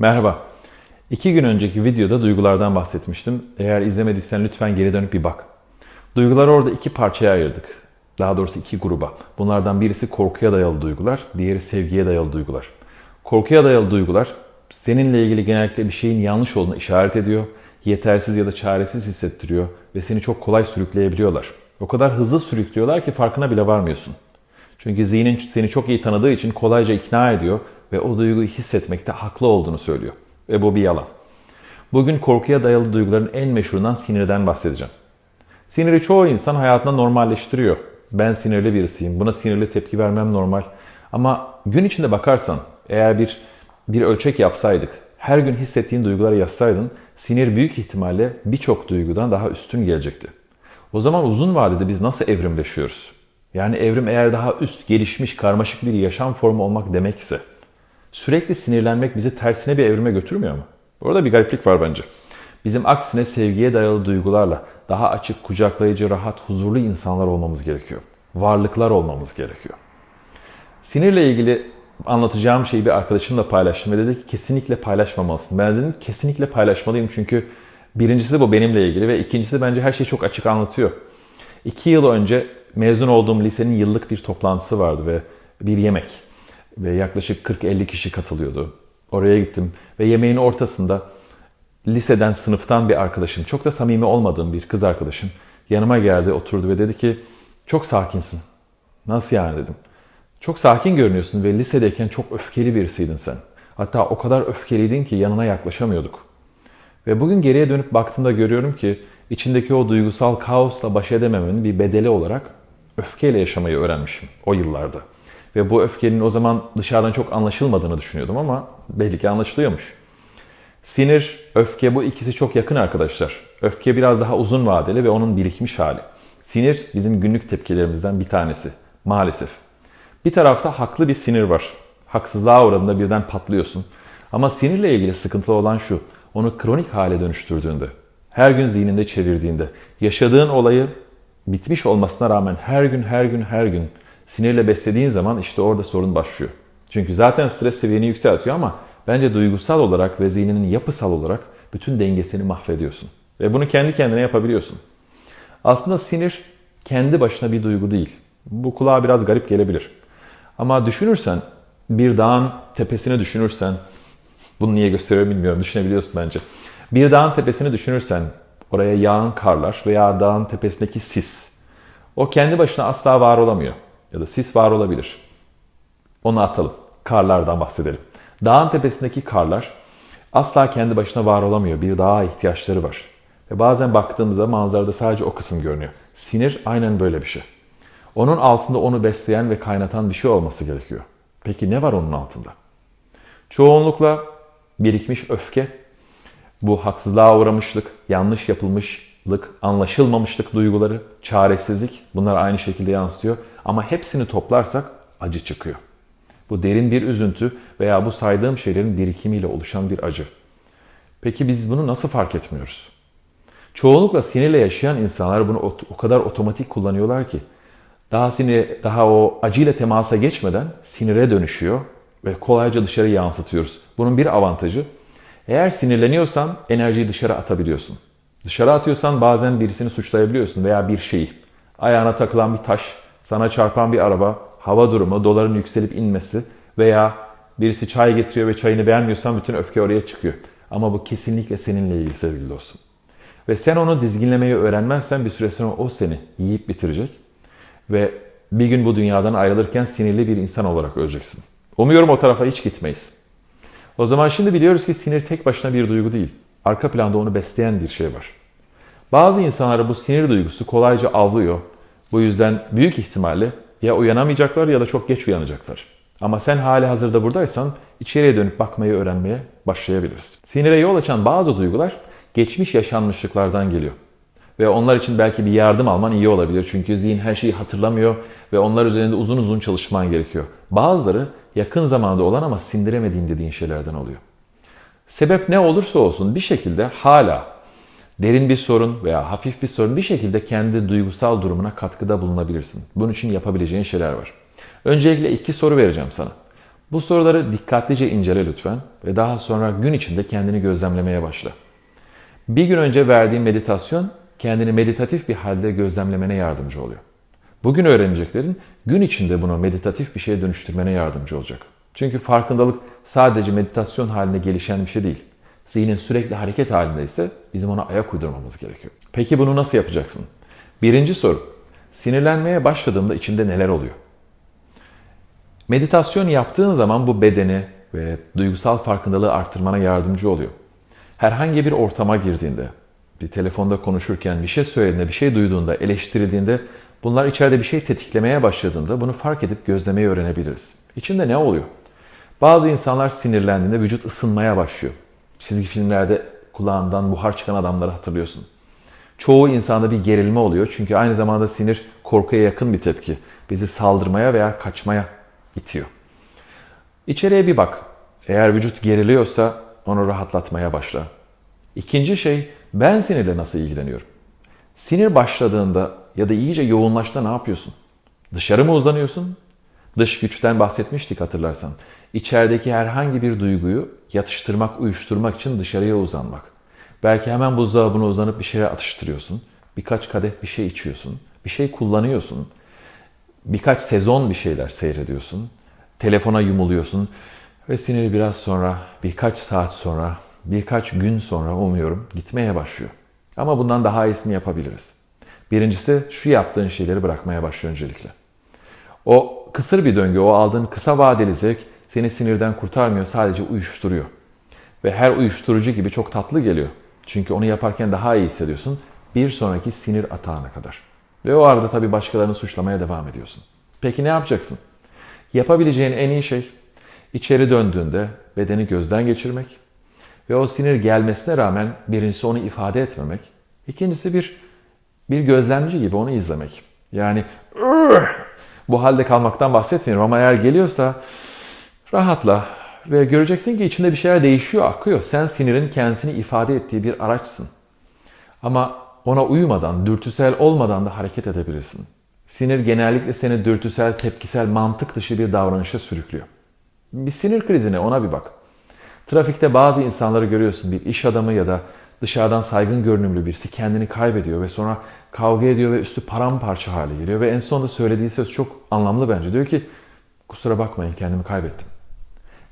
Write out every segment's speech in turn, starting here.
Merhaba. İki gün önceki videoda duygulardan bahsetmiştim. Eğer izlemediysen lütfen geri dönüp bir bak. Duyguları orada iki parçaya ayırdık. Daha doğrusu iki gruba. Bunlardan birisi korkuya dayalı duygular, diğeri sevgiye dayalı duygular. Korkuya dayalı duygular seninle ilgili genellikle bir şeyin yanlış olduğunu işaret ediyor, yetersiz ya da çaresiz hissettiriyor ve seni çok kolay sürükleyebiliyorlar. O kadar hızlı sürüklüyorlar ki farkına bile varmıyorsun. Çünkü zihnin seni çok iyi tanıdığı için kolayca ikna ediyor ve o duyguyu hissetmekte haklı olduğunu söylüyor. Ve bu bir yalan. Bugün korkuya dayalı duyguların en meşhurundan sinirden bahsedeceğim. Siniri çoğu insan hayatında normalleştiriyor. Ben sinirli birisiyim, buna sinirli tepki vermem normal. Ama gün içinde bakarsan, eğer bir bir ölçek yapsaydık, her gün hissettiğin duyguları yazsaydın, sinir büyük ihtimalle birçok duygudan daha üstün gelecekti. O zaman uzun vadede biz nasıl evrimleşiyoruz? Yani evrim eğer daha üst, gelişmiş, karmaşık bir yaşam formu olmak demekse, sürekli sinirlenmek bizi tersine bir evrime götürmüyor mu? Orada bir gariplik var bence. Bizim aksine sevgiye dayalı duygularla daha açık, kucaklayıcı, rahat, huzurlu insanlar olmamız gerekiyor. Varlıklar olmamız gerekiyor. Sinirle ilgili anlatacağım şeyi bir arkadaşımla paylaştım ve dedi ki kesinlikle paylaşmamalısın. Ben dedim kesinlikle paylaşmalıyım çünkü birincisi bu benimle ilgili ve ikincisi bence her şeyi çok açık anlatıyor. İki yıl önce mezun olduğum lisenin yıllık bir toplantısı vardı ve bir yemek. Ve yaklaşık 40-50 kişi katılıyordu. Oraya gittim ve yemeğin ortasında liseden, sınıftan bir arkadaşım, çok da samimi olmadığım bir kız arkadaşım yanıma geldi, oturdu ve dedi ki çok sakinsin. Nasıl yani dedim. Çok sakin görünüyorsun ve lisedeyken çok öfkeli birisiydin sen. Hatta o kadar öfkeliydin ki yanına yaklaşamıyorduk. Ve bugün geriye dönüp baktığımda görüyorum ki içindeki o duygusal kaosla baş edememenin bir bedeli olarak öfkeyle yaşamayı öğrenmişim o yıllarda. Ve bu öfkenin o zaman dışarıdan çok anlaşılmadığını düşünüyordum ama belli ki anlaşılıyormuş. Sinir, öfke bu ikisi çok yakın arkadaşlar. Öfke biraz daha uzun vadeli ve onun birikmiş hali. Sinir bizim günlük tepkilerimizden bir tanesi maalesef. Bir tarafta haklı bir sinir var. Haksızlığa uğradığında birden patlıyorsun. Ama sinirle ilgili sıkıntılı olan şu. Onu kronik hale dönüştürdüğünde, her gün zihninde çevirdiğinde, yaşadığın olayı bitmiş olmasına rağmen her gün her gün her gün sinirle beslediğin zaman işte orada sorun başlıyor. Çünkü zaten stres seviyeni yükseltiyor ama bence duygusal olarak ve zihninin yapısal olarak bütün dengesini mahvediyorsun. Ve bunu kendi kendine yapabiliyorsun. Aslında sinir kendi başına bir duygu değil. Bu kulağa biraz garip gelebilir. Ama düşünürsen, bir dağın tepesini düşünürsen, bunu niye gösteriyorum bilmiyorum, düşünebiliyorsun bence. Bir dağın tepesini düşünürsen, oraya yağan karlar veya dağın tepesindeki sis, o kendi başına asla var olamıyor. Ya da sis var olabilir. Onu atalım. Karlardan bahsedelim. Dağın tepesindeki karlar asla kendi başına var olamıyor. Bir dağa ihtiyaçları var. Ve bazen baktığımızda manzarada sadece o kısım görünüyor. Sinir aynen böyle bir şey. Onun altında onu besleyen ve kaynatan bir şey olması gerekiyor. Peki ne var onun altında? Çoğunlukla birikmiş öfke, bu haksızlığa uğramışlık, yanlış yapılmışlık, anlaşılmamışlık duyguları, çaresizlik bunlar aynı şekilde yansıtıyor. Ama hepsini toplarsak acı çıkıyor. Bu derin bir üzüntü veya bu saydığım şeylerin birikimiyle oluşan bir acı. Peki biz bunu nasıl fark etmiyoruz? Çoğunlukla sinirle yaşayan insanlar bunu o kadar otomatik kullanıyorlar ki daha sinir, daha o acıyla temasa geçmeden sinire dönüşüyor ve kolayca dışarı yansıtıyoruz. Bunun bir avantajı eğer sinirleniyorsan enerjiyi dışarı atabiliyorsun. Dışarı atıyorsan bazen birisini suçlayabiliyorsun veya bir şeyi. Ayağına takılan bir taş, sana çarpan bir araba, hava durumu, doların yükselip inmesi veya birisi çay getiriyor ve çayını beğenmiyorsan bütün öfke oraya çıkıyor. Ama bu kesinlikle seninle ilgili sevgili dostum. Ve sen onu dizginlemeyi öğrenmezsen bir süre sonra o seni yiyip bitirecek. Ve bir gün bu dünyadan ayrılırken sinirli bir insan olarak öleceksin. Umuyorum o tarafa hiç gitmeyiz. O zaman şimdi biliyoruz ki sinir tek başına bir duygu değil. Arka planda onu besleyen bir şey var. Bazı insanları bu sinir duygusu kolayca avlıyor. Bu yüzden büyük ihtimalle ya uyanamayacaklar ya da çok geç uyanacaklar. Ama sen hali hazırda buradaysan içeriye dönüp bakmayı öğrenmeye başlayabiliriz. Sinire yol açan bazı duygular geçmiş yaşanmışlıklardan geliyor. Ve onlar için belki bir yardım alman iyi olabilir. Çünkü zihin her şeyi hatırlamıyor ve onlar üzerinde uzun uzun çalışman gerekiyor. Bazıları yakın zamanda olan ama sindiremediğin dediğin şeylerden oluyor. Sebep ne olursa olsun bir şekilde hala derin bir sorun veya hafif bir sorun bir şekilde kendi duygusal durumuna katkıda bulunabilirsin. Bunun için yapabileceğin şeyler var. Öncelikle iki soru vereceğim sana. Bu soruları dikkatlice incele lütfen ve daha sonra gün içinde kendini gözlemlemeye başla. Bir gün önce verdiğin meditasyon kendini meditatif bir halde gözlemlemene yardımcı oluyor. Bugün öğreneceklerin gün içinde bunu meditatif bir şeye dönüştürmene yardımcı olacak. Çünkü farkındalık sadece meditasyon halinde gelişen bir şey değil. Zihnin sürekli hareket halindeyse bizim ona ayak uydurmamız gerekiyor. Peki bunu nasıl yapacaksın? Birinci soru. Sinirlenmeye başladığımda içinde neler oluyor? Meditasyon yaptığın zaman bu bedeni ve duygusal farkındalığı arttırmana yardımcı oluyor. Herhangi bir ortama girdiğinde, bir telefonda konuşurken, bir şey söylediğinde, bir şey duyduğunda, eleştirildiğinde bunlar içeride bir şey tetiklemeye başladığında bunu fark edip gözlemeyi öğrenebiliriz. İçinde ne oluyor? Bazı insanlar sinirlendiğinde vücut ısınmaya başlıyor. Çizgi filmlerde kulağından buhar çıkan adamları hatırlıyorsun. Çoğu insanda bir gerilme oluyor çünkü aynı zamanda sinir korkuya yakın bir tepki. Bizi saldırmaya veya kaçmaya itiyor. İçeriye bir bak. Eğer vücut geriliyorsa onu rahatlatmaya başla. İkinci şey ben sinirle nasıl ilgileniyorum? Sinir başladığında ya da iyice yoğunlaştığında ne yapıyorsun? Dışarı mı uzanıyorsun? Dış güçten bahsetmiştik hatırlarsan. İçerideki herhangi bir duyguyu yatıştırmak, uyuşturmak için dışarıya uzanmak. Belki hemen buzdolabına uzanıp bir şeyler atıştırıyorsun. Birkaç kadeh bir şey içiyorsun. Bir şey kullanıyorsun. Birkaç sezon bir şeyler seyrediyorsun. Telefona yumuluyorsun. Ve sinir biraz sonra, birkaç saat sonra, birkaç gün sonra umuyorum gitmeye başlıyor. Ama bundan daha iyisini yapabiliriz. Birincisi şu yaptığın şeyleri bırakmaya başlıyor öncelikle. O kısır bir döngü, o aldığın kısa vadeli zevk seni sinirden kurtarmıyor, sadece uyuşturuyor. Ve her uyuşturucu gibi çok tatlı geliyor. Çünkü onu yaparken daha iyi hissediyorsun. Bir sonraki sinir atağına kadar. Ve o arada tabii başkalarını suçlamaya devam ediyorsun. Peki ne yapacaksın? Yapabileceğin en iyi şey içeri döndüğünde bedeni gözden geçirmek ve o sinir gelmesine rağmen birincisi onu ifade etmemek, ikincisi bir bir gözlemci gibi onu izlemek. Yani bu halde kalmaktan bahsetmiyorum ama eğer geliyorsa rahatla ve göreceksin ki içinde bir şeyler değişiyor, akıyor. Sen sinirin kendisini ifade ettiği bir araçsın. Ama ona uymadan, dürtüsel olmadan da hareket edebilirsin. Sinir genellikle seni dürtüsel, tepkisel, mantık dışı bir davranışa sürüklüyor. Bir sinir krizine ona bir bak. Trafikte bazı insanları görüyorsun. Bir iş adamı ya da dışarıdan saygın görünümlü birisi kendini kaybediyor ve sonra kavga ediyor ve üstü paramparça hale geliyor. Ve en sonunda söylediği söz çok anlamlı bence. Diyor ki kusura bakmayın kendimi kaybettim.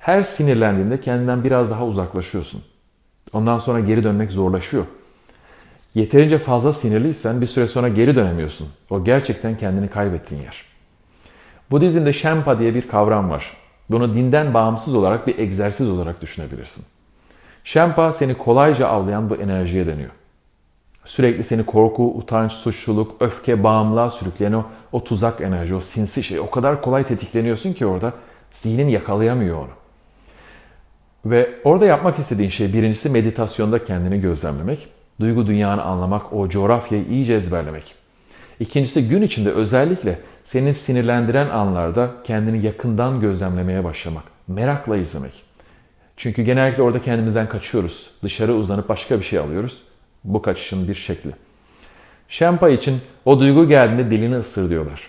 Her sinirlendiğinde kendinden biraz daha uzaklaşıyorsun. Ondan sonra geri dönmek zorlaşıyor. Yeterince fazla sinirliysen bir süre sonra geri dönemiyorsun. O gerçekten kendini kaybettiğin yer. Budizmde Shenpa diye bir kavram var. Bunu dinden bağımsız olarak bir egzersiz olarak düşünebilirsin. Shenpa seni kolayca avlayan bu enerjiye deniyor. Sürekli seni korku, utanç, suçluluk, öfke, bağımlılığa sürükleyen o, o tuzak enerji, o sinsi şey. O kadar kolay tetikleniyorsun ki orada zihnin yakalayamıyor onu. Ve orada yapmak istediğin şey birincisi meditasyonda kendini gözlemlemek, duygu dünyanı anlamak, o coğrafyayı iyice ezberlemek. İkincisi gün içinde özellikle seni sinirlendiren anlarda kendini yakından gözlemlemeye başlamak, merakla izlemek. Çünkü genellikle orada kendimizden kaçıyoruz. Dışarı uzanıp başka bir şey alıyoruz. Bu kaçışın bir şekli. Şempa için o duygu geldiğinde dilini ısır diyorlar.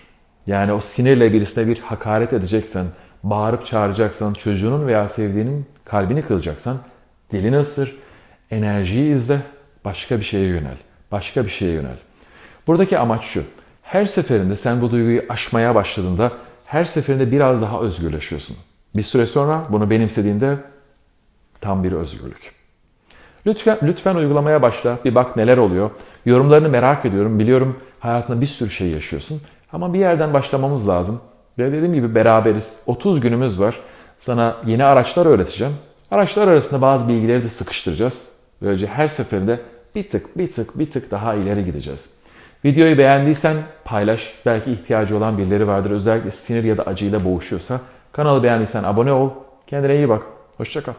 Yani o sinirle birisine bir hakaret edeceksen, bağırıp çağıracaksan, çocuğunun veya sevdiğinin kalbini kıracaksan dilini ısır, enerjiyi izle, başka bir şeye yönel. Başka bir şeye yönel. Buradaki amaç şu. Her seferinde sen bu duyguyu aşmaya başladığında her seferinde biraz daha özgürleşiyorsun. Bir süre sonra bunu benimsediğinde tam bir özgürlük. Lütfen, lütfen uygulamaya başla. Bir bak neler oluyor. Yorumlarını merak ediyorum. Biliyorum hayatında bir sürü şey yaşıyorsun. Ama bir yerden başlamamız lazım. Ve dediğim gibi beraberiz. 30 günümüz var. Sana yeni araçlar öğreteceğim. Araçlar arasında bazı bilgileri de sıkıştıracağız. Böylece her seferinde bir tık bir tık bir tık daha ileri gideceğiz. Videoyu beğendiysen paylaş. Belki ihtiyacı olan birileri vardır. Özellikle sinir ya da acıyla boğuşuyorsa. Kanalı beğendiysen abone ol. Kendine iyi bak. Hoşçakal.